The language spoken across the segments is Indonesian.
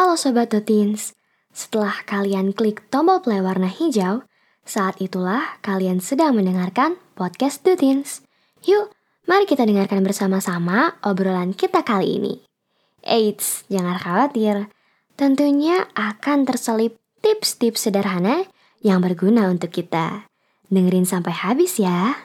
Halo Sobat Tutins, setelah kalian klik tombol play warna hijau, saat itulah kalian sedang mendengarkan podcast Tutins. Yuk, mari kita dengarkan bersama-sama obrolan kita kali ini. Eits, jangan khawatir, tentunya akan terselip tips-tips sederhana yang berguna untuk kita. Dengerin sampai habis ya.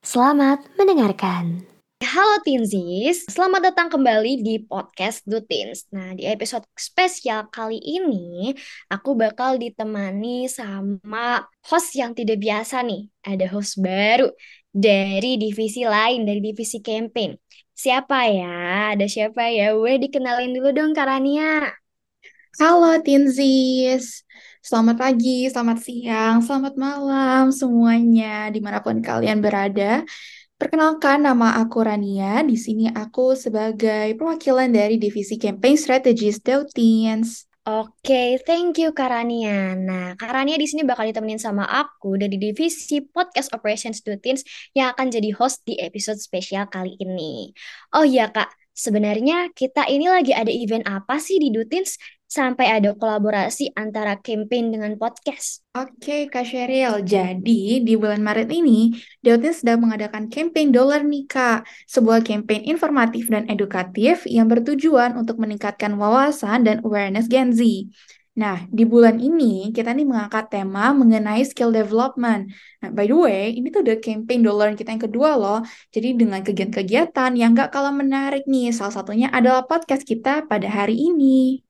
Selamat mendengarkan. Halo Tinzis, selamat datang kembali di podcast Dutins. Nah, di episode spesial kali ini, aku bakal ditemani sama host yang tidak biasa nih. Ada host baru dari divisi lain, dari divisi campaign. Siapa ya? Ada siapa ya? Boleh dikenalin dulu dong, Karania. Halo Tinzis, selamat pagi, selamat siang, selamat malam semuanya di mana pun kalian berada. Perkenalkan, nama aku Rania. Di sini aku sebagai perwakilan dari Divisi Campaign Strategies Teens. Oke, thank you Karania. Nah, Karania di sini bakal ditemenin sama aku dari divisi Podcast Operations Teens yang akan jadi host di episode spesial kali ini. Oh iya Kak, sebenarnya kita ini lagi ada event apa sih di Dutins sampai ada kolaborasi antara campaign dengan podcast. Oke, Kak Sheryl. Jadi, di bulan Maret ini, Deutin sedang mengadakan campaign Dollar nih, Kak. Sebuah campaign informatif dan edukatif yang bertujuan untuk meningkatkan wawasan dan awareness Gen Z. Nah, di bulan ini kita nih mengangkat tema mengenai skill development. Nah, by the way, ini tuh udah campaign dollar kita yang kedua loh. Jadi dengan kegiatan-kegiatan yang gak kalah menarik nih, salah satunya adalah podcast kita pada hari ini.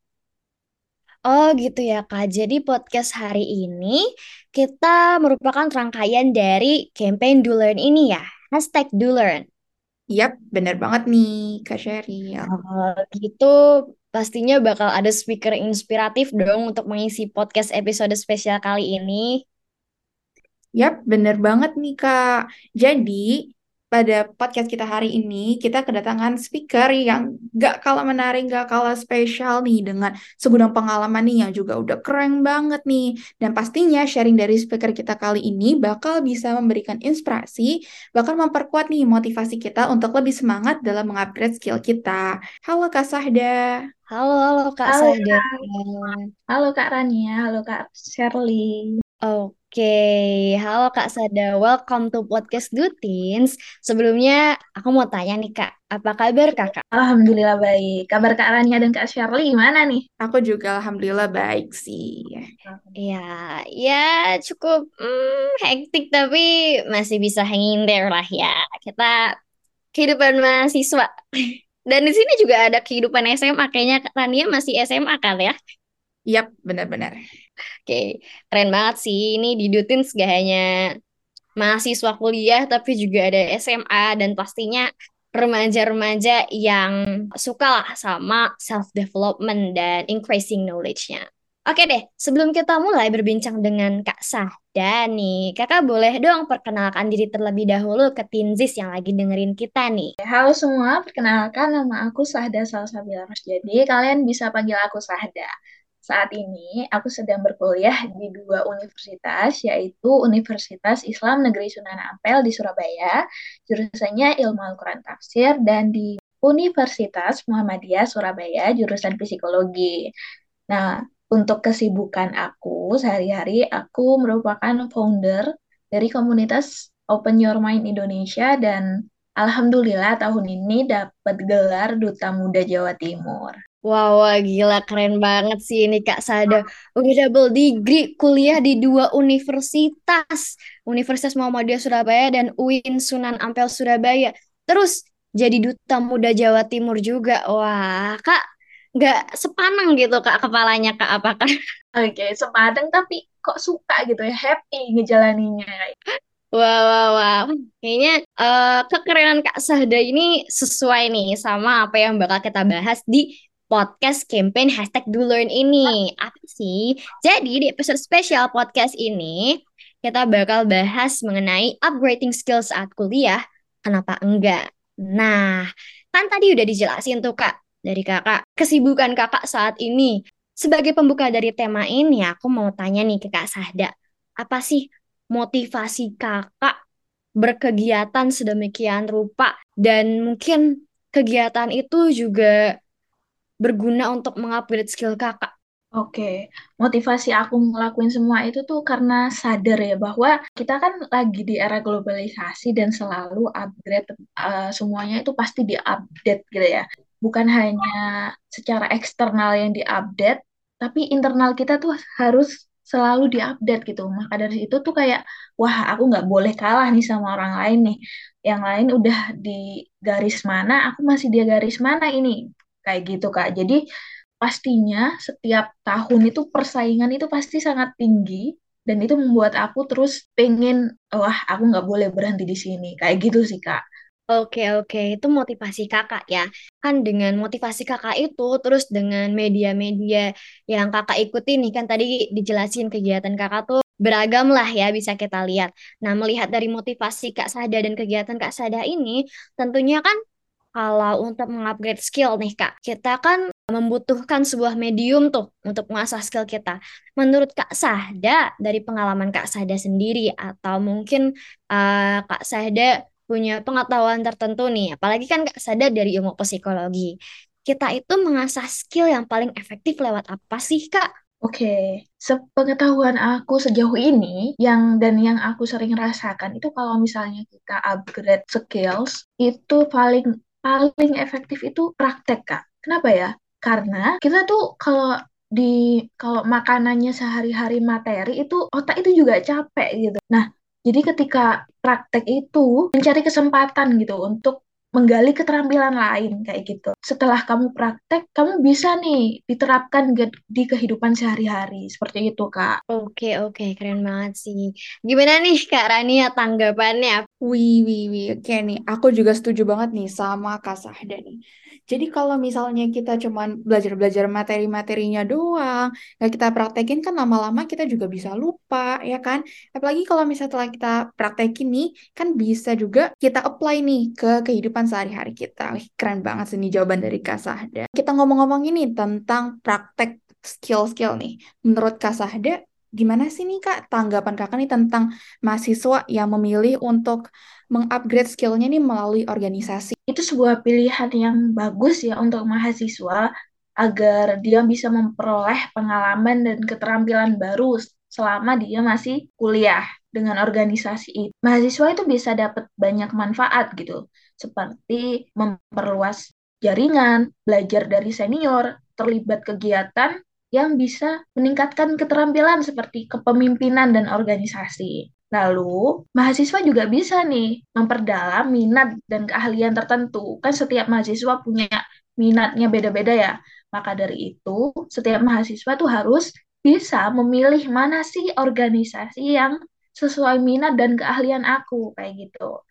Oh gitu ya Kak. Jadi podcast hari ini kita merupakan rangkaian dari campaign Do Learn ini ya. Hashtag Do Learn. Yap, bener banget nih Kak Sheryl. Oh, gitu pastinya bakal ada speaker inspiratif dong untuk mengisi podcast episode spesial kali ini. Yap, bener banget nih Kak. Jadi, pada podcast kita hari ini kita kedatangan speaker yang gak kalah menarik, gak kalah spesial nih dengan segudang pengalaman nih yang juga udah keren banget nih. Dan pastinya sharing dari speaker kita kali ini bakal bisa memberikan inspirasi, bakal memperkuat nih motivasi kita untuk lebih semangat dalam mengupgrade skill kita. Halo Kak Sahda. Halo, halo Kak halo, Sahda. Halo Kak Rania, halo Kak Shirley. Oke, halo Kak Sada, welcome to podcast Dutins. Sebelumnya aku mau tanya nih Kak, apa kabar Kakak? Alhamdulillah baik. Kabar Kak Rania dan Kak Shirley gimana nih? Aku juga Alhamdulillah baik sih. Ya, ya cukup hmm, hektik tapi masih bisa hanging there lah ya. Kita kehidupan mahasiswa. Dan di sini juga ada kehidupan SMA, kayaknya Kak Rania masih SMA kan ya? Yap, benar-benar. Oke, keren banget sih. Ini di Dutins gak hanya mahasiswa kuliah, tapi juga ada SMA dan pastinya remaja-remaja yang suka lah sama self-development dan increasing knowledge-nya. Oke deh, sebelum kita mulai berbincang dengan Kak Sahda nih, kakak boleh dong perkenalkan diri terlebih dahulu ke Tinzis yang lagi dengerin kita nih. Halo semua, perkenalkan nama aku Sahda Salsabila Jadi kalian bisa panggil aku Sahda. Saat ini aku sedang berkuliah di dua universitas, yaitu Universitas Islam Negeri Sunan Ampel di Surabaya, jurusannya Ilmu Al-Quran Tafsir, dan di Universitas Muhammadiyah Surabaya, jurusan Psikologi. Nah, untuk kesibukan aku sehari-hari, aku merupakan founder dari komunitas Open Your Mind Indonesia dan Alhamdulillah tahun ini dapat gelar Duta Muda Jawa Timur. Wow, wah, gila keren banget sih ini Kak Sada. Udah double degree kuliah di dua universitas. Universitas Muhammadiyah Surabaya dan UIN Sunan Ampel Surabaya. Terus jadi duta muda Jawa Timur juga. Wah, Kak nggak sepanang gitu Kak kepalanya Kak apakah? Oke, okay, sepadang tapi kok suka gitu ya, happy ngejalaninya. Wow, wow, wow. Kayaknya uh, kekerenan Kak Sahda ini sesuai nih sama apa yang bakal kita bahas di podcast campaign hashtag do learn ini. Apa sih? Jadi di episode spesial podcast ini, kita bakal bahas mengenai upgrading skills saat kuliah. Kenapa enggak? Nah, kan tadi udah dijelasin tuh kak, dari kakak, kesibukan kakak saat ini. Sebagai pembuka dari tema ini, aku mau tanya nih ke Kak Sahda, apa sih motivasi kakak berkegiatan sedemikian rupa dan mungkin kegiatan itu juga berguna untuk mengupgrade skill kakak? Oke, motivasi aku ngelakuin semua itu tuh karena sadar ya bahwa kita kan lagi di era globalisasi dan selalu upgrade uh, semuanya itu pasti diupdate gitu ya. Bukan hanya secara eksternal yang diupdate, tapi internal kita tuh harus selalu diupdate gitu. Maka dari itu tuh kayak, wah aku nggak boleh kalah nih sama orang lain nih. Yang lain udah di garis mana, aku masih di garis mana ini. Kayak gitu Kak. Jadi pastinya setiap tahun itu persaingan itu pasti sangat tinggi dan itu membuat aku terus pengen wah aku nggak boleh berhenti di sini kayak gitu sih kak. Oke oke itu motivasi kakak ya kan dengan motivasi kakak itu terus dengan media-media yang kakak ikuti nih kan tadi dijelasin kegiatan kakak tuh beragam lah ya bisa kita lihat. Nah melihat dari motivasi Kak Sada dan kegiatan Kak Sada ini tentunya kan kalau untuk mengupgrade skill nih Kak, kita kan membutuhkan sebuah medium tuh untuk mengasah skill kita. Menurut Kak Sahda, dari pengalaman Kak Sahda sendiri, atau mungkin uh, Kak Sahda punya pengetahuan tertentu nih, apalagi kan Kak Sahda dari ilmu psikologi. Kita itu mengasah skill yang paling efektif lewat apa sih Kak? Oke, sepengetahuan aku sejauh ini, yang dan yang aku sering rasakan itu kalau misalnya kita upgrade skills, itu paling paling efektif itu praktek, Kak. Kenapa ya? Karena kita tuh kalau di kalau makanannya sehari-hari materi itu otak itu juga capek gitu. Nah, jadi ketika praktek itu mencari kesempatan gitu untuk menggali keterampilan lain kayak gitu. Setelah kamu praktek, kamu bisa nih diterapkan di kehidupan sehari-hari seperti itu, Kak. Oke, oke, keren banget sih. Gimana nih Kak Rania tanggapannya? Wih, wih, wih. Oke nih, aku juga setuju banget nih sama Kak Sahda nih. Jadi kalau misalnya kita cuman belajar-belajar materi-materinya doang, nggak kita praktekin kan lama-lama kita juga bisa lupa, ya kan? Apalagi kalau misalnya setelah kita praktekin nih, kan bisa juga kita apply nih ke kehidupan sehari-hari kita. Wih, keren banget sih nih jawaban dari Kak Sahda. Kita ngomong-ngomong ini tentang praktek skill-skill nih. Menurut Kak Sahda, gimana sih nih Kak tanggapan Kakak nih tentang mahasiswa yang memilih untuk mengupgrade skillnya nih melalui organisasi. Itu sebuah pilihan yang bagus ya untuk mahasiswa agar dia bisa memperoleh pengalaman dan keterampilan baru selama dia masih kuliah dengan organisasi itu. Mahasiswa itu bisa dapat banyak manfaat gitu, seperti memperluas jaringan, belajar dari senior, terlibat kegiatan yang bisa meningkatkan keterampilan seperti kepemimpinan dan organisasi. Lalu, mahasiswa juga bisa nih memperdalam minat dan keahlian tertentu. Kan setiap mahasiswa punya minatnya beda-beda ya. Maka dari itu, setiap mahasiswa tuh harus bisa memilih mana sih organisasi yang sesuai minat dan keahlian aku, kayak gitu.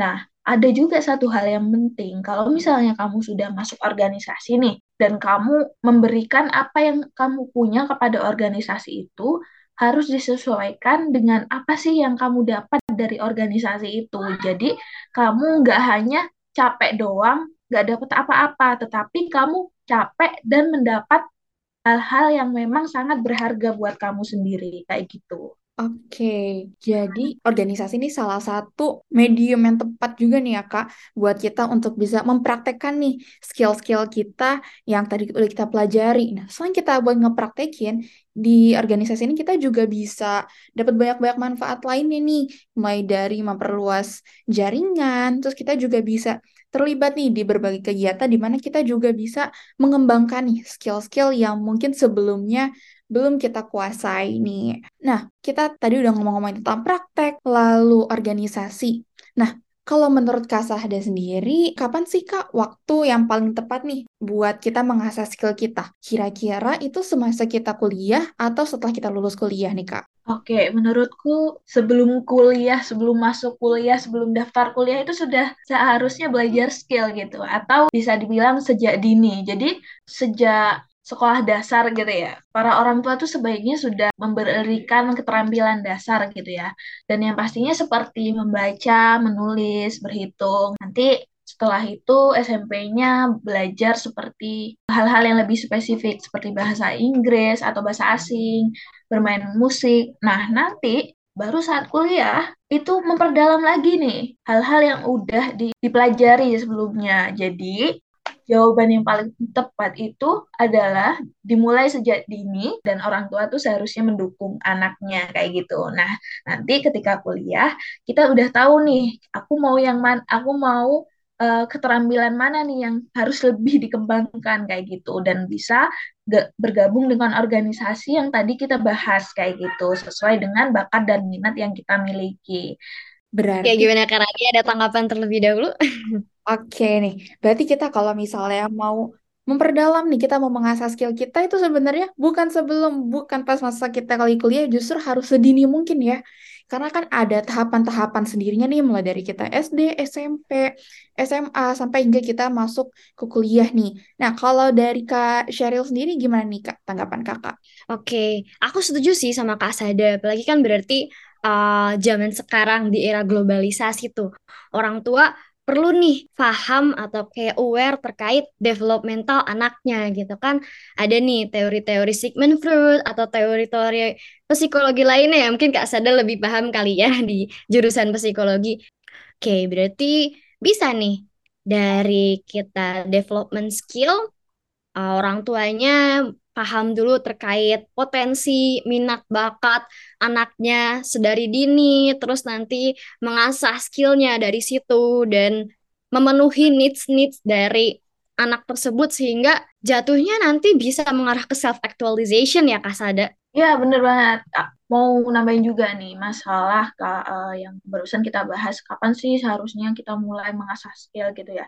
Nah, ada juga satu hal yang penting. Kalau misalnya kamu sudah masuk organisasi nih, dan kamu memberikan apa yang kamu punya kepada organisasi itu, harus disesuaikan dengan apa sih yang kamu dapat dari organisasi itu. Jadi kamu nggak hanya capek doang, nggak dapat apa-apa, tetapi kamu capek dan mendapat hal-hal yang memang sangat berharga buat kamu sendiri, kayak gitu. Oke, jadi organisasi ini salah satu medium yang tepat juga nih ya Kak, buat kita untuk bisa mempraktekkan nih skill-skill kita yang tadi udah kita pelajari. Nah, selain kita buat ngepraktekin, di organisasi ini kita juga bisa dapat banyak-banyak manfaat lainnya nih, mulai dari memperluas jaringan, terus kita juga bisa terlibat nih di berbagai kegiatan di mana kita juga bisa mengembangkan nih skill-skill yang mungkin sebelumnya belum kita kuasai nih. Nah, kita tadi udah ngomong-ngomong tentang praktek, lalu organisasi. Nah, kalau menurut Kak Sahda sendiri, kapan sih Kak waktu yang paling tepat nih buat kita mengasah skill kita? Kira-kira itu semasa kita kuliah atau setelah kita lulus kuliah nih Kak? Oke, menurutku sebelum kuliah, sebelum masuk kuliah, sebelum daftar kuliah itu sudah seharusnya belajar skill gitu. Atau bisa dibilang sejak dini. Jadi sejak sekolah dasar gitu ya. Para orang tua tuh sebaiknya sudah memberikan keterampilan dasar gitu ya. Dan yang pastinya seperti membaca, menulis, berhitung. Nanti setelah itu SMP-nya belajar seperti hal-hal yang lebih spesifik seperti bahasa Inggris atau bahasa asing, bermain musik. Nah, nanti baru saat kuliah itu memperdalam lagi nih hal-hal yang udah dipelajari sebelumnya. Jadi jawaban yang paling tepat itu adalah dimulai sejak dini dan orang tua tuh seharusnya mendukung anaknya kayak gitu. Nah, nanti ketika kuliah kita udah tahu nih, aku mau yang mana, aku mau uh, keterampilan mana nih yang harus lebih dikembangkan kayak gitu dan bisa bergabung dengan organisasi yang tadi kita bahas kayak gitu sesuai dengan bakat dan minat yang kita miliki. Berarti Kayak gimana Kak Rani ada tanggapan terlebih dahulu? Oke nih, berarti kita kalau misalnya mau memperdalam nih, kita mau mengasah skill kita itu sebenarnya bukan sebelum, bukan pas masa kita kali kuliah, justru harus sedini mungkin ya. Karena kan ada tahapan-tahapan sendirinya nih, mulai dari kita SD, SMP, SMA, sampai hingga kita masuk ke kuliah nih. Nah, kalau dari Kak Sheryl sendiri gimana nih Kak, tanggapan Kakak? Oke, aku setuju sih sama Kak Sada. Apalagi kan berarti uh, zaman sekarang di era globalisasi tuh orang tua perlu nih paham atau kayak aware terkait developmental anaknya gitu kan. Ada nih teori-teori Sigmund Freud atau teori-teori psikologi lainnya ya mungkin Kak Sada lebih paham kali ya di jurusan psikologi. Oke berarti bisa nih dari kita development skill uh, orang tuanya paham dulu terkait potensi, minat, bakat anaknya sedari dini, terus nanti mengasah skillnya dari situ dan memenuhi needs-needs dari anak tersebut sehingga jatuhnya nanti bisa mengarah ke self actualization ya Kak Sada. Ya bener banget. Mau nambahin juga nih masalah Kak, uh, yang barusan kita bahas kapan sih seharusnya kita mulai mengasah skill gitu ya.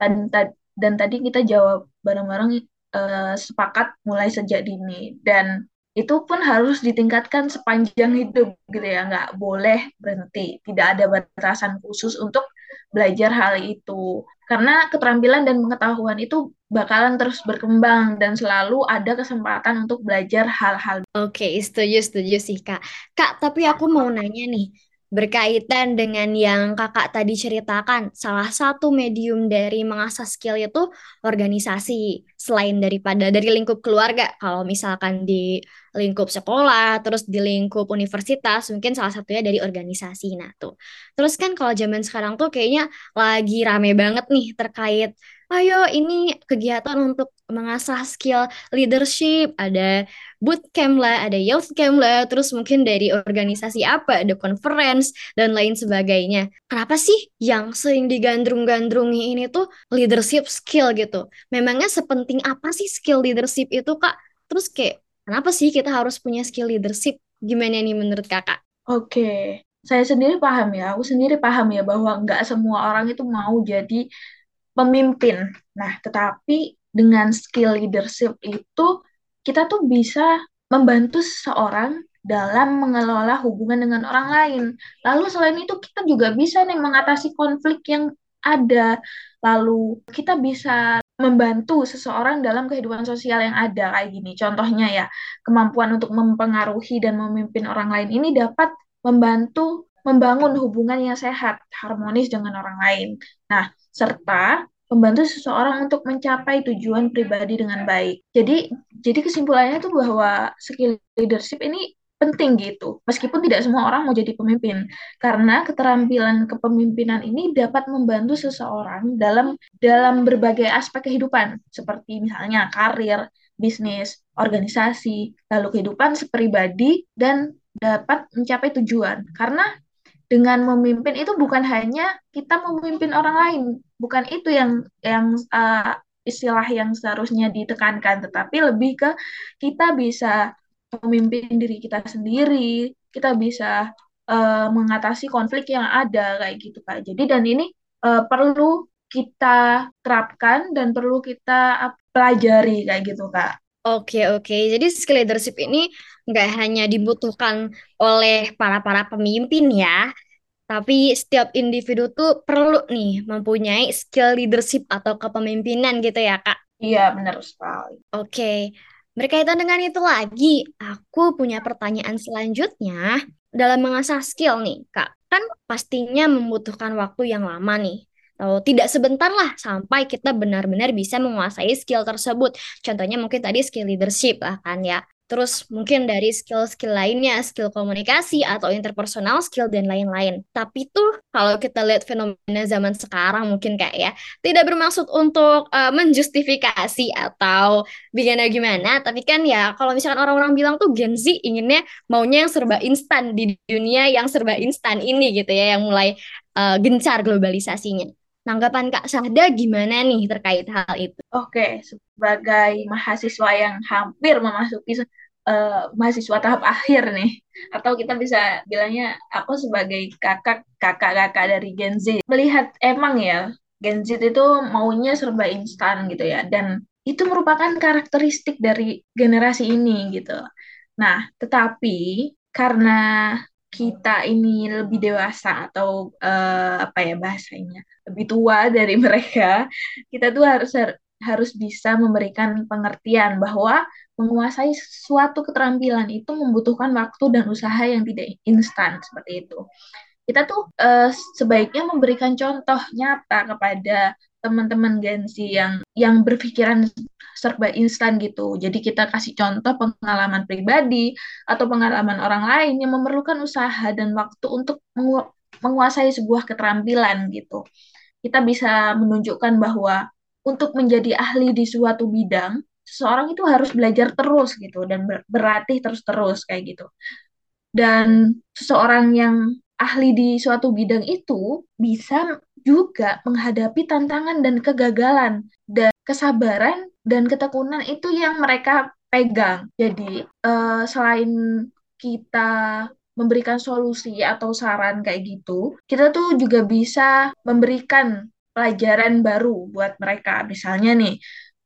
Dan, dan tadi kita jawab bareng-bareng uh, sepakat mulai sejak dini. Dan itu pun harus ditingkatkan sepanjang hidup gitu ya. Nggak boleh berhenti. Tidak ada batasan khusus untuk belajar hal itu. Karena keterampilan dan pengetahuan itu bakalan terus berkembang dan selalu ada kesempatan untuk belajar hal-hal. Oke, setuju setuju sih kak. Kak, tapi aku mau nanya nih, berkaitan dengan yang kakak tadi ceritakan, salah satu medium dari mengasah skill itu organisasi, selain daripada dari lingkup keluarga. Kalau misalkan di lingkup sekolah, terus di lingkup universitas, mungkin salah satunya dari organisasi. Nah tuh, terus kan kalau zaman sekarang tuh kayaknya lagi rame banget nih terkait ayo ini kegiatan untuk mengasah skill leadership, ada bootcamp lah, ada youth camp lah, terus mungkin dari organisasi apa, ada conference, dan lain sebagainya. Kenapa sih yang sering digandrung-gandrungi ini tuh leadership skill gitu? Memangnya sepenting apa sih skill leadership itu, Kak? Terus kayak, kenapa sih kita harus punya skill leadership? Gimana nih menurut Kakak? Oke, saya sendiri paham ya, aku sendiri paham ya bahwa nggak semua orang itu mau jadi pemimpin. Nah, tetapi dengan skill leadership itu kita tuh bisa membantu seseorang dalam mengelola hubungan dengan orang lain. Lalu selain itu kita juga bisa nih mengatasi konflik yang ada. Lalu kita bisa membantu seseorang dalam kehidupan sosial yang ada kayak gini. Contohnya ya, kemampuan untuk mempengaruhi dan memimpin orang lain ini dapat membantu membangun hubungan yang sehat, harmonis dengan orang lain. Nah, serta membantu seseorang untuk mencapai tujuan pribadi dengan baik. Jadi, jadi kesimpulannya itu bahwa skill leadership ini penting gitu. Meskipun tidak semua orang mau jadi pemimpin, karena keterampilan kepemimpinan ini dapat membantu seseorang dalam dalam berbagai aspek kehidupan, seperti misalnya karir, bisnis, organisasi, lalu kehidupan sepribadi dan dapat mencapai tujuan. Karena dengan memimpin itu bukan hanya kita memimpin orang lain, bukan itu yang yang uh, istilah yang seharusnya ditekankan, tetapi lebih ke kita bisa memimpin diri kita sendiri, kita bisa uh, mengatasi konflik yang ada kayak gitu Kak. Jadi dan ini uh, perlu kita terapkan dan perlu kita pelajari kayak gitu Kak. Oke, oke. Jadi skill leadership ini nggak hanya dibutuhkan oleh para-para pemimpin ya, tapi setiap individu tuh perlu nih mempunyai skill leadership atau kepemimpinan gitu ya, Kak? Iya, benar sekali. Oke. Berkaitan dengan itu lagi, aku punya pertanyaan selanjutnya. Dalam mengasah skill nih, Kak, kan pastinya membutuhkan waktu yang lama nih. Atau tidak sebentar lah sampai kita benar-benar bisa menguasai skill tersebut. Contohnya mungkin tadi skill leadership lah kan ya. Terus mungkin dari skill-skill lainnya, skill komunikasi atau interpersonal skill dan lain-lain. Tapi tuh kalau kita lihat fenomena zaman sekarang mungkin kayak ya tidak bermaksud untuk uh, menjustifikasi atau gimana gimana, tapi kan ya kalau misalkan orang-orang bilang tuh Gen Z inginnya maunya yang serba instan di dunia yang serba instan ini gitu ya, yang mulai uh, gencar globalisasinya. Tanggapan Kak Syahda gimana nih terkait hal itu? Oke, sebagai mahasiswa yang hampir memasuki uh, mahasiswa tahap akhir nih. Atau kita bisa bilangnya aku sebagai kakak kakak-kakak dari Gen Z. Melihat emang ya Gen Z itu maunya serba instan gitu ya. Dan itu merupakan karakteristik dari generasi ini gitu. Nah, tetapi karena kita ini lebih dewasa atau uh, apa ya bahasanya lebih tua dari mereka, kita tuh harus harus bisa memberikan pengertian bahwa menguasai suatu keterampilan itu membutuhkan waktu dan usaha yang tidak instan seperti itu. Kita tuh uh, sebaiknya memberikan contoh nyata kepada teman-teman Gen Z yang yang berpikiran serba instan gitu. Jadi kita kasih contoh pengalaman pribadi atau pengalaman orang lain yang memerlukan usaha dan waktu untuk mengu menguasai sebuah keterampilan gitu. Kita bisa menunjukkan bahwa untuk menjadi ahli di suatu bidang, seseorang itu harus belajar terus gitu dan berlatih terus-terus kayak gitu. Dan seseorang yang ahli di suatu bidang itu bisa juga menghadapi tantangan dan kegagalan dan kesabaran dan ketekunan itu yang mereka pegang. Jadi uh, selain kita memberikan solusi atau saran kayak gitu, kita tuh juga bisa memberikan pelajaran baru buat mereka. Misalnya nih,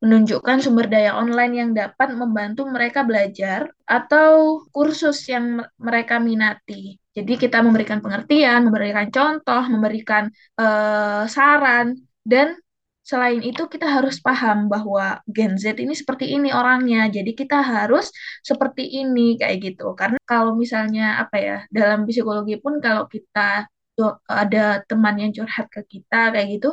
menunjukkan sumber daya online yang dapat membantu mereka belajar atau kursus yang mereka minati. Jadi kita memberikan pengertian, memberikan contoh, memberikan uh, saran, dan selain itu kita harus paham bahwa Gen Z ini seperti ini orangnya. Jadi kita harus seperti ini kayak gitu. Karena kalau misalnya apa ya dalam psikologi pun kalau kita ada teman yang curhat ke kita kayak gitu,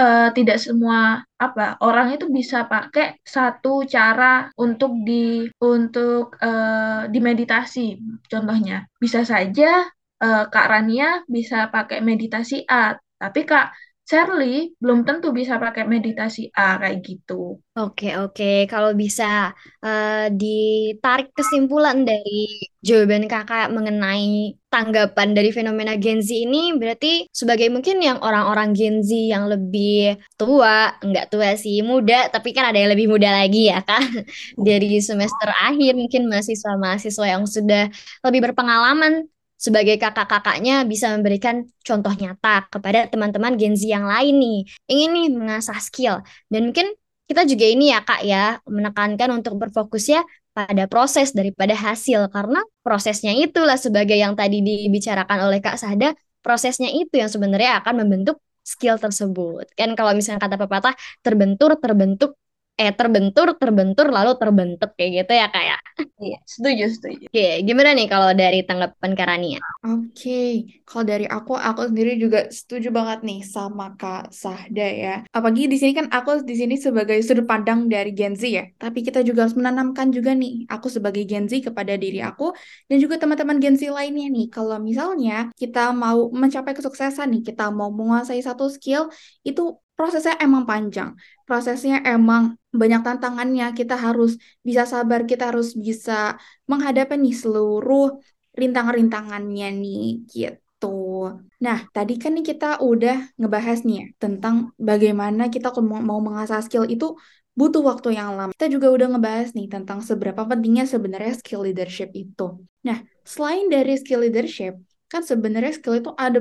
uh, tidak semua apa orang itu bisa pakai satu cara untuk di untuk uh, dimeditasi contohnya. Bisa saja uh, Kak Rania bisa pakai meditasi A tapi Kak Shirley belum tentu bisa pakai meditasi A kayak gitu. Oke, oke. Kalau bisa uh, ditarik kesimpulan dari jawaban kakak mengenai tanggapan dari fenomena Gen Z ini, berarti sebagai mungkin yang orang-orang Gen Z yang lebih tua, enggak tua sih, muda, tapi kan ada yang lebih muda lagi ya kan? Dari semester akhir mungkin mahasiswa-mahasiswa yang sudah lebih berpengalaman sebagai kakak-kakaknya bisa memberikan contoh nyata kepada teman-teman Gen Z yang lain nih. Ingin nih mengasah skill. Dan mungkin kita juga ini ya kak ya, menekankan untuk berfokus ya pada proses daripada hasil. Karena prosesnya itulah sebagai yang tadi dibicarakan oleh Kak Sahda, prosesnya itu yang sebenarnya akan membentuk skill tersebut. Kan kalau misalnya kata pepatah, terbentur, terbentuk, eh terbentur terbentur lalu terbentuk kayak gitu ya kayak ya? iya setuju setuju. Oke gimana nih kalau dari tanggapan Karania oke kalau dari aku aku sendiri juga setuju banget nih sama Kak Sahda ya. Apalagi di sini kan aku di sini sebagai sudut pandang dari Gen Z ya. Tapi kita juga harus menanamkan juga nih aku sebagai Gen Z kepada diri aku dan juga teman-teman Gen Z lainnya nih. Kalau misalnya kita mau mencapai kesuksesan nih kita mau menguasai satu skill itu prosesnya emang panjang. Prosesnya emang banyak tantangannya. Kita harus bisa sabar, kita harus bisa menghadapi nih seluruh rintangan-rintangannya nih gitu. Nah, tadi kan nih kita udah ngebahas nih ya tentang bagaimana kita mau mengasah skill itu butuh waktu yang lama. Kita juga udah ngebahas nih tentang seberapa pentingnya sebenarnya skill leadership itu. Nah, selain dari skill leadership, kan sebenarnya skill itu ada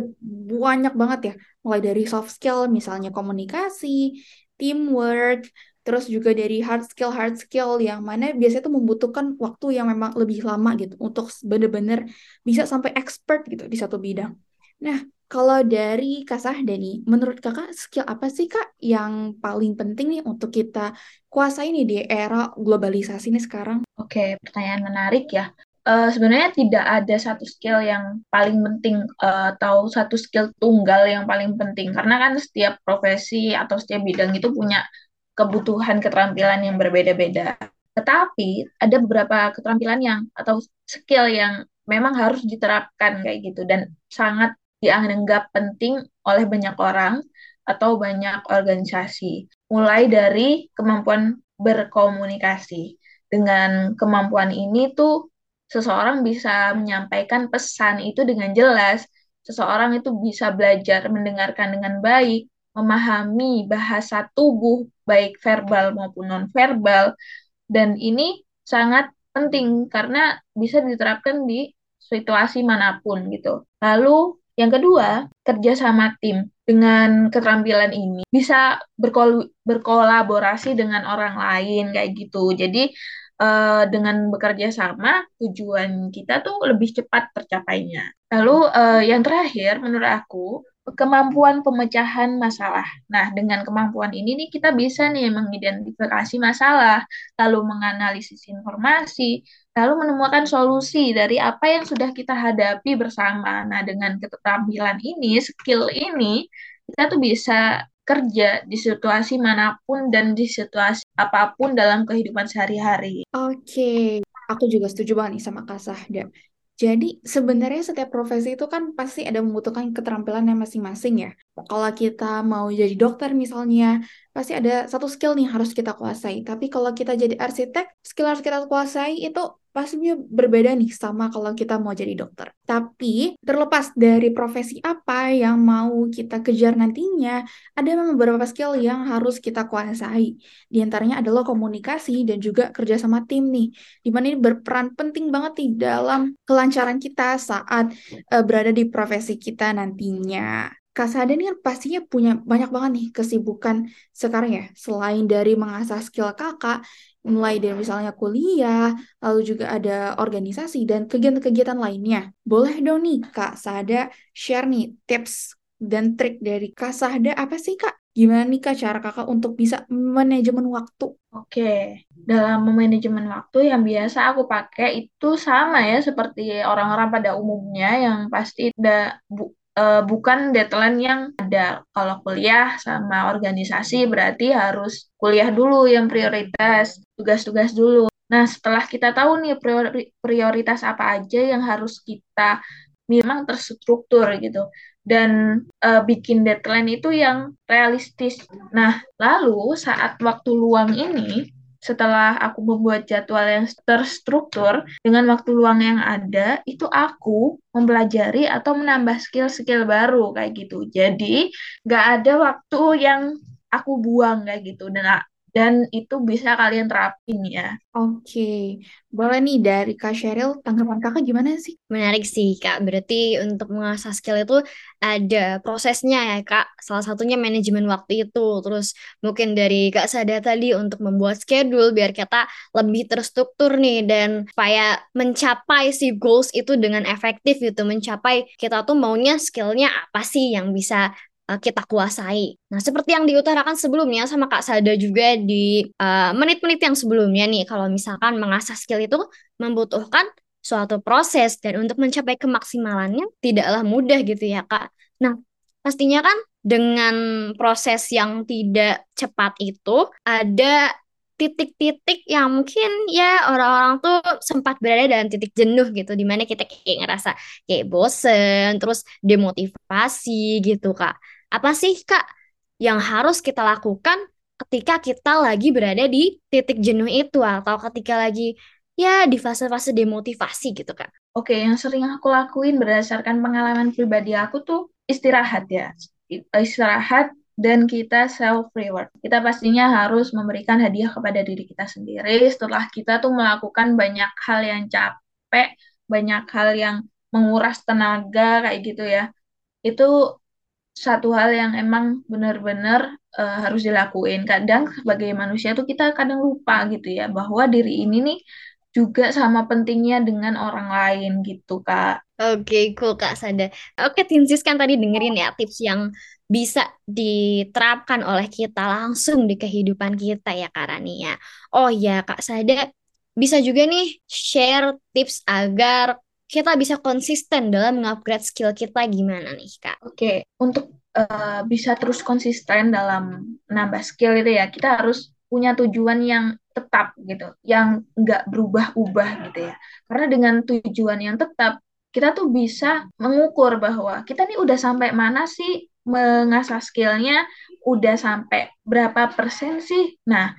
banyak banget ya. Mulai dari soft skill misalnya komunikasi teamwork terus juga dari hard skill hard skill yang mana biasanya itu membutuhkan waktu yang memang lebih lama gitu untuk benar-benar bisa sampai expert gitu di satu bidang. Nah kalau dari Kak Sahda nih, menurut kakak skill apa sih kak yang paling penting nih untuk kita kuasai nih di era globalisasi ini sekarang? Oke, pertanyaan menarik ya uh, sebenarnya tidak ada satu skill yang paling penting uh, atau satu skill tunggal yang paling penting karena kan setiap profesi atau setiap bidang itu punya kebutuhan keterampilan yang berbeda-beda. Tetapi ada beberapa keterampilan yang atau skill yang memang harus diterapkan kayak gitu dan sangat dianggap penting oleh banyak orang atau banyak organisasi. Mulai dari kemampuan berkomunikasi. Dengan kemampuan ini tuh seseorang bisa menyampaikan pesan itu dengan jelas. Seseorang itu bisa belajar mendengarkan dengan baik, memahami bahasa tubuh baik verbal maupun nonverbal dan ini sangat penting karena bisa diterapkan di situasi mana pun gitu. Lalu yang kedua, kerja sama tim. Dengan keterampilan ini bisa berkol berkolaborasi dengan orang lain kayak gitu. Jadi uh, dengan bekerja sama tujuan kita tuh lebih cepat tercapainya. Lalu uh, yang terakhir menurut aku kemampuan pemecahan masalah. Nah, dengan kemampuan ini nih kita bisa nih mengidentifikasi masalah, lalu menganalisis informasi, lalu menemukan solusi dari apa yang sudah kita hadapi bersama. Nah, dengan keterampilan ini, skill ini, kita tuh bisa kerja di situasi mana pun dan di situasi apa pun dalam kehidupan sehari-hari. Oke, aku juga setuju banget nih sama Kak Sahda. Jadi sebenarnya setiap profesi itu kan pasti ada membutuhkan keterampilan yang masing-masing ya. Kalau kita mau jadi dokter misalnya, pasti ada satu skill nih harus kita kuasai. Tapi kalau kita jadi arsitek, skill harus kita kuasai itu pastinya berbeda nih sama kalau kita mau jadi dokter. Tapi terlepas dari profesi apa yang mau kita kejar nantinya, ada memang beberapa skill yang harus kita kuasai. Di antaranya adalah komunikasi dan juga kerja sama tim nih. Di mana ini berperan penting banget nih dalam kelancaran kita saat uh, berada di profesi kita nantinya. Kak Sada ini kan pastinya punya banyak banget nih kesibukan sekarang ya. Selain dari mengasah skill kakak, mulai dari misalnya kuliah, lalu juga ada organisasi dan kegiatan-kegiatan lainnya. Boleh dong nih Kak Sada share nih tips dan trik dari Kak Sada apa sih Kak? Gimana nih Kak cara Kakak untuk bisa manajemen waktu? Oke, dalam manajemen waktu yang biasa aku pakai itu sama ya seperti orang-orang pada umumnya yang pasti bu uh, bukan deadline yang ada. Kalau kuliah sama organisasi berarti harus kuliah dulu yang prioritas, tugas-tugas dulu. Nah, setelah kita tahu nih prioritas apa aja yang harus kita memang terstruktur gitu dan uh, bikin deadline itu yang realistis. Nah, lalu saat waktu luang ini setelah aku membuat jadwal yang terstruktur dengan waktu luang yang ada, itu aku mempelajari atau menambah skill-skill baru kayak gitu. Jadi nggak ada waktu yang aku buang kayak gitu dan dan itu bisa kalian terapin ya. Oke, boleh nih dari Kak Sheryl, tanggapan kakak gimana sih? Menarik sih Kak, berarti untuk mengasah skill itu ada prosesnya ya Kak, salah satunya manajemen waktu itu, terus mungkin dari Kak Sada tadi untuk membuat schedule biar kita lebih terstruktur nih, dan supaya mencapai si goals itu dengan efektif gitu, mencapai kita tuh maunya skillnya apa sih yang bisa uh, kita kuasai. Nah, seperti yang diutarakan sebelumnya sama Kak Sada juga di eh, menit-menit uh, yang sebelumnya nih, kalau misalkan mengasah skill itu membutuhkan suatu proses dan untuk mencapai kemaksimalannya tidaklah mudah gitu ya Kak. Nah, pastinya kan dengan proses yang tidak cepat itu ada titik-titik yang mungkin ya orang-orang tuh sempat berada dalam titik jenuh gitu di mana kita kayak ngerasa kayak bosen terus demotivasi gitu kak apa sih Kak yang harus kita lakukan ketika kita lagi berada di titik jenuh itu atau ketika lagi ya di fase-fase demotivasi gitu Kak? Oke, yang sering aku lakuin berdasarkan pengalaman pribadi aku tuh istirahat ya. Istirahat dan kita self reward. Kita pastinya harus memberikan hadiah kepada diri kita sendiri setelah kita tuh melakukan banyak hal yang capek, banyak hal yang menguras tenaga kayak gitu ya. Itu satu hal yang emang benar-benar uh, harus dilakuin. Kadang sebagai manusia tuh kita kadang lupa gitu ya bahwa diri ini nih juga sama pentingnya dengan orang lain gitu kak. Oke, okay, cool kak Sada. Oke, Tinsis kan tadi dengerin ya tips yang bisa diterapkan oleh kita langsung di kehidupan kita ya Kak ya. Oh ya Kak Sada, bisa juga nih share tips agar kita bisa konsisten dalam mengupgrade skill kita gimana nih kak? Oke, okay. untuk uh, bisa terus konsisten dalam menambah skill itu ya kita harus punya tujuan yang tetap gitu, yang nggak berubah-ubah gitu ya. Karena dengan tujuan yang tetap, kita tuh bisa mengukur bahwa kita nih udah sampai mana sih mengasah skillnya, udah sampai berapa persen sih. Nah,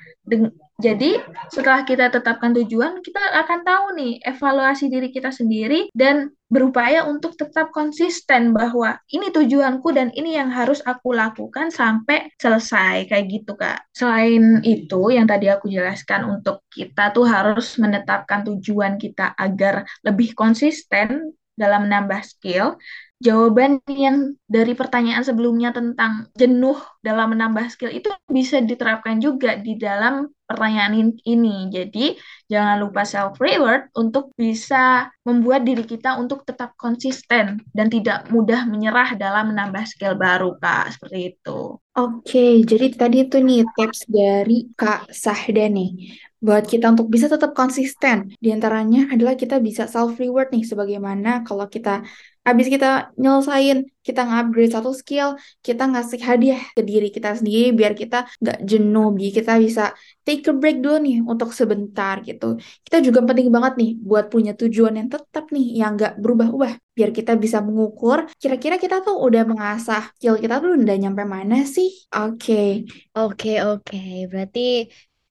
jadi setelah kita tetapkan tujuan, kita akan tahu nih evaluasi diri kita sendiri dan berupaya untuk tetap konsisten bahwa ini tujuanku dan ini yang harus aku lakukan sampai selesai kayak gitu Kak. Selain itu yang tadi aku jelaskan untuk kita tuh harus menetapkan tujuan kita agar lebih konsisten dalam menambah skill jawaban yang dari pertanyaan sebelumnya tentang jenuh dalam menambah skill itu bisa diterapkan juga di dalam pertanyaan ini. Jadi, jangan lupa self reward untuk bisa membuat diri kita untuk tetap konsisten dan tidak mudah menyerah dalam menambah skill baru, Kak. Seperti itu. Oke, jadi tadi itu nih tips dari Kak Sahda nih buat kita untuk bisa tetap konsisten. Di antaranya adalah kita bisa self reward nih sebagaimana kalau kita habis kita nyelesain, kita ngupgrade satu skill, kita ngasih hadiah ke diri kita sendiri biar kita nggak jenuh, biar kita bisa take a break dulu nih untuk sebentar gitu. Kita juga penting banget nih buat punya tujuan yang tetap nih, yang nggak berubah-ubah. Biar kita bisa mengukur, kira-kira kita tuh udah mengasah skill kita tuh udah nyampe mana sih? Oke. Okay. Oke, okay, oke. Okay. Berarti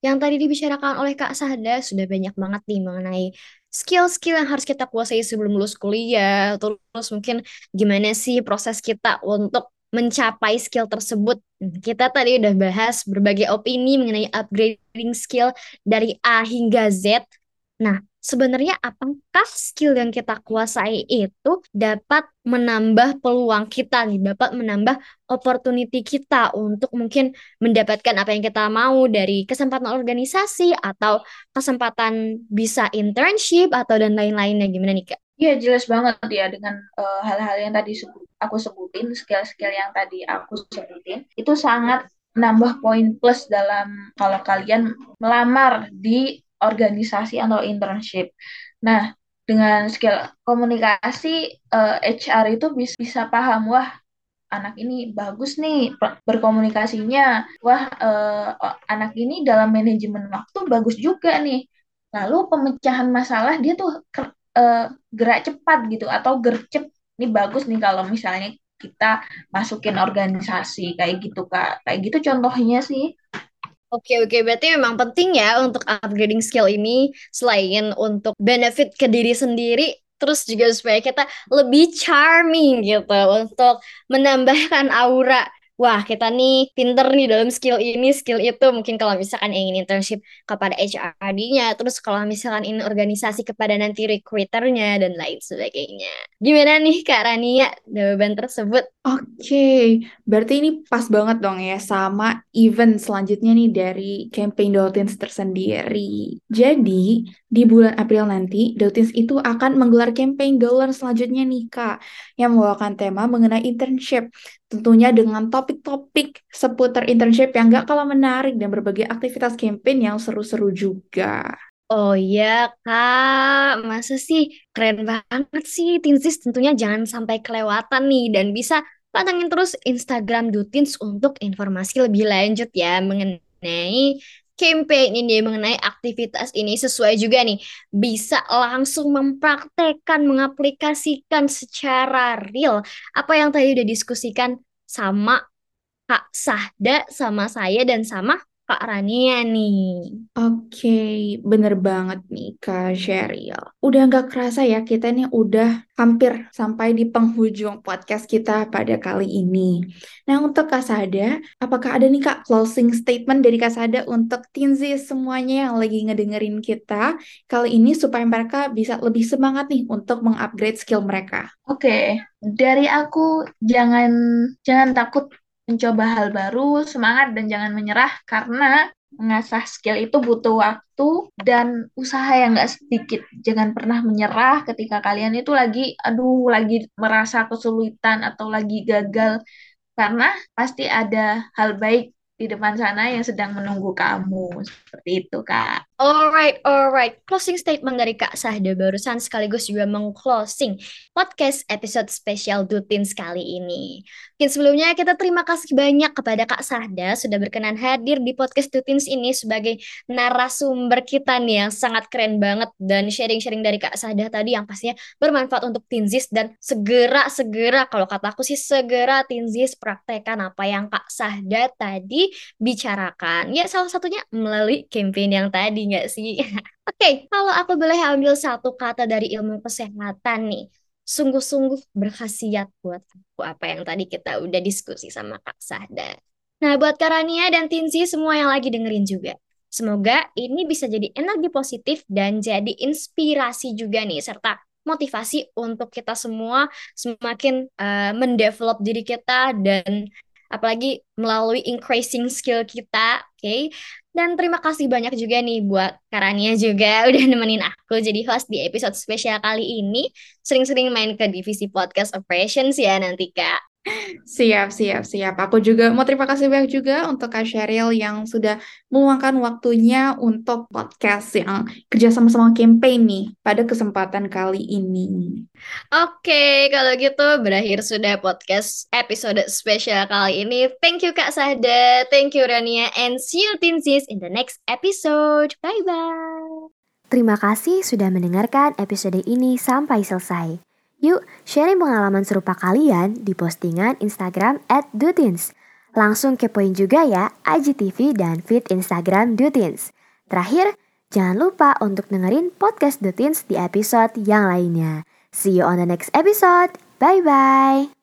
yang tadi dibicarakan oleh Kak Sahda sudah banyak banget nih mengenai skill-skill yang harus kita kuasai sebelum lulus kuliah, terus mungkin gimana sih proses kita untuk mencapai skill tersebut. Kita tadi udah bahas berbagai opini mengenai upgrading skill dari A hingga Z. Nah, sebenarnya apakah skill yang kita kuasai itu dapat menambah peluang kita nih, dapat menambah opportunity kita untuk mungkin mendapatkan apa yang kita mau dari kesempatan organisasi atau kesempatan bisa internship atau dan lain-lainnya gimana nih Kak? Iya jelas banget ya dengan eh, hal-hal uh, yang tadi aku sebutin, skill-skill yang tadi aku sebutin, itu sangat menambah poin plus dalam kalau kalian melamar di organisasi atau internship. Nah, dengan skill komunikasi uh, eh, HR itu bisa, bisa paham wah anak ini bagus nih berkomunikasinya. Wah, uh, anak ini dalam manajemen waktu bagus juga nih. Lalu pemecahan masalah dia tuh uh, gerak cepat gitu atau gercep. Ini bagus nih kalau misalnya kita masukin organisasi kayak gitu Kak. Kayak gitu contohnya sih. Oke oke. Berarti memang penting ya untuk upgrading skill ini selain untuk benefit ke diri sendiri terus juga supaya kita lebih charming gitu untuk menambahkan aura wah kita nih pinter nih dalam skill ini, skill itu. Mungkin kalau misalkan ingin internship kepada HRD-nya, terus kalau misalkan ini organisasi kepada nanti recruiternya dan lain sebagainya. Gimana nih Kak Rania jawaban tersebut? Oke, okay. berarti ini pas banget dong ya sama event selanjutnya nih dari campaign Dolphins tersendiri. Jadi, di bulan April nanti, Dolphins itu akan menggelar campaign dollar selanjutnya nih Kak, yang membawakan tema mengenai internship. Tentunya dengan topik-topik seputar internship yang gak kalah menarik dan berbagai aktivitas campaign yang seru-seru juga. Oh iya kak, masa sih? Keren banget sih. Tinsis tentunya jangan sampai kelewatan nih dan bisa pantengin terus Instagram Dutins untuk informasi lebih lanjut ya mengenai campaign ini mengenai aktivitas ini sesuai juga nih. Bisa langsung mempraktekkan mengaplikasikan secara real apa yang tadi udah diskusikan sama Kak Sahda sama saya dan sama Kak Rania nih. Oke, bener banget nih Kak Sheryl. Udah nggak kerasa ya kita nih udah hampir sampai di penghujung podcast kita pada kali ini. Nah untuk Kak Sada, apakah ada nih Kak closing statement dari Kak Sada untuk Tinzi semuanya yang lagi ngedengerin kita kali ini supaya mereka bisa lebih semangat nih untuk mengupgrade skill mereka? Oke, dari aku jangan jangan takut mencoba hal baru, semangat dan jangan menyerah karena mengasah skill itu butuh waktu dan usaha yang gak sedikit. Jangan pernah menyerah ketika kalian itu lagi, aduh, lagi merasa kesulitan atau lagi gagal. Karena pasti ada hal baik di depan sana yang sedang menunggu kamu. Seperti itu, Kak. Alright, alright. Closing statement dari Kak Sahda barusan sekaligus juga mengclosing podcast episode spesial Dutin sekali ini. Mungkin sebelumnya kita terima kasih banyak kepada Kak Sahda sudah berkenan hadir di podcast Dutins ini sebagai narasumber kita nih yang sangat keren banget dan sharing-sharing dari Kak Sahda tadi yang pastinya bermanfaat untuk Tinzis dan segera-segera kalau kataku sih segera Tinzis praktekkan apa yang Kak Sahda tadi bicarakan. Ya salah satunya melalui campaign yang tadi nggak sih? Oke, okay, kalau aku boleh ambil satu kata dari ilmu kesehatan nih, sungguh-sungguh berkhasiat buat aku apa yang tadi kita udah diskusi sama Kak Sahda. Nah, buat Karania dan Tinsi semua yang lagi dengerin juga. Semoga ini bisa jadi energi positif dan jadi inspirasi juga nih, serta motivasi untuk kita semua semakin uh, mendevelop diri kita dan apalagi melalui increasing skill kita, oke? Okay? Dan terima kasih banyak juga nih buat Karania juga udah nemenin aku jadi host di episode spesial kali ini. Sering-sering main ke divisi podcast operations ya nanti Kak. Siap, siap, siap. Aku juga mau terima kasih banyak juga untuk Kak Sheryl yang sudah meluangkan waktunya untuk podcast yang kerja sama-sama campaign nih pada kesempatan kali ini. Oke, kalau gitu berakhir sudah podcast episode spesial kali ini. Thank you Kak Sahda, thank you Rania, and see you Tinsis in the next episode. Bye-bye. Terima kasih sudah mendengarkan episode ini sampai selesai. Yuk, sharing pengalaman serupa kalian di postingan Instagram at Dutins. Langsung kepoin juga ya IGTV dan feed Instagram Dutins. Terakhir, jangan lupa untuk dengerin podcast Dutins di episode yang lainnya. See you on the next episode. Bye-bye.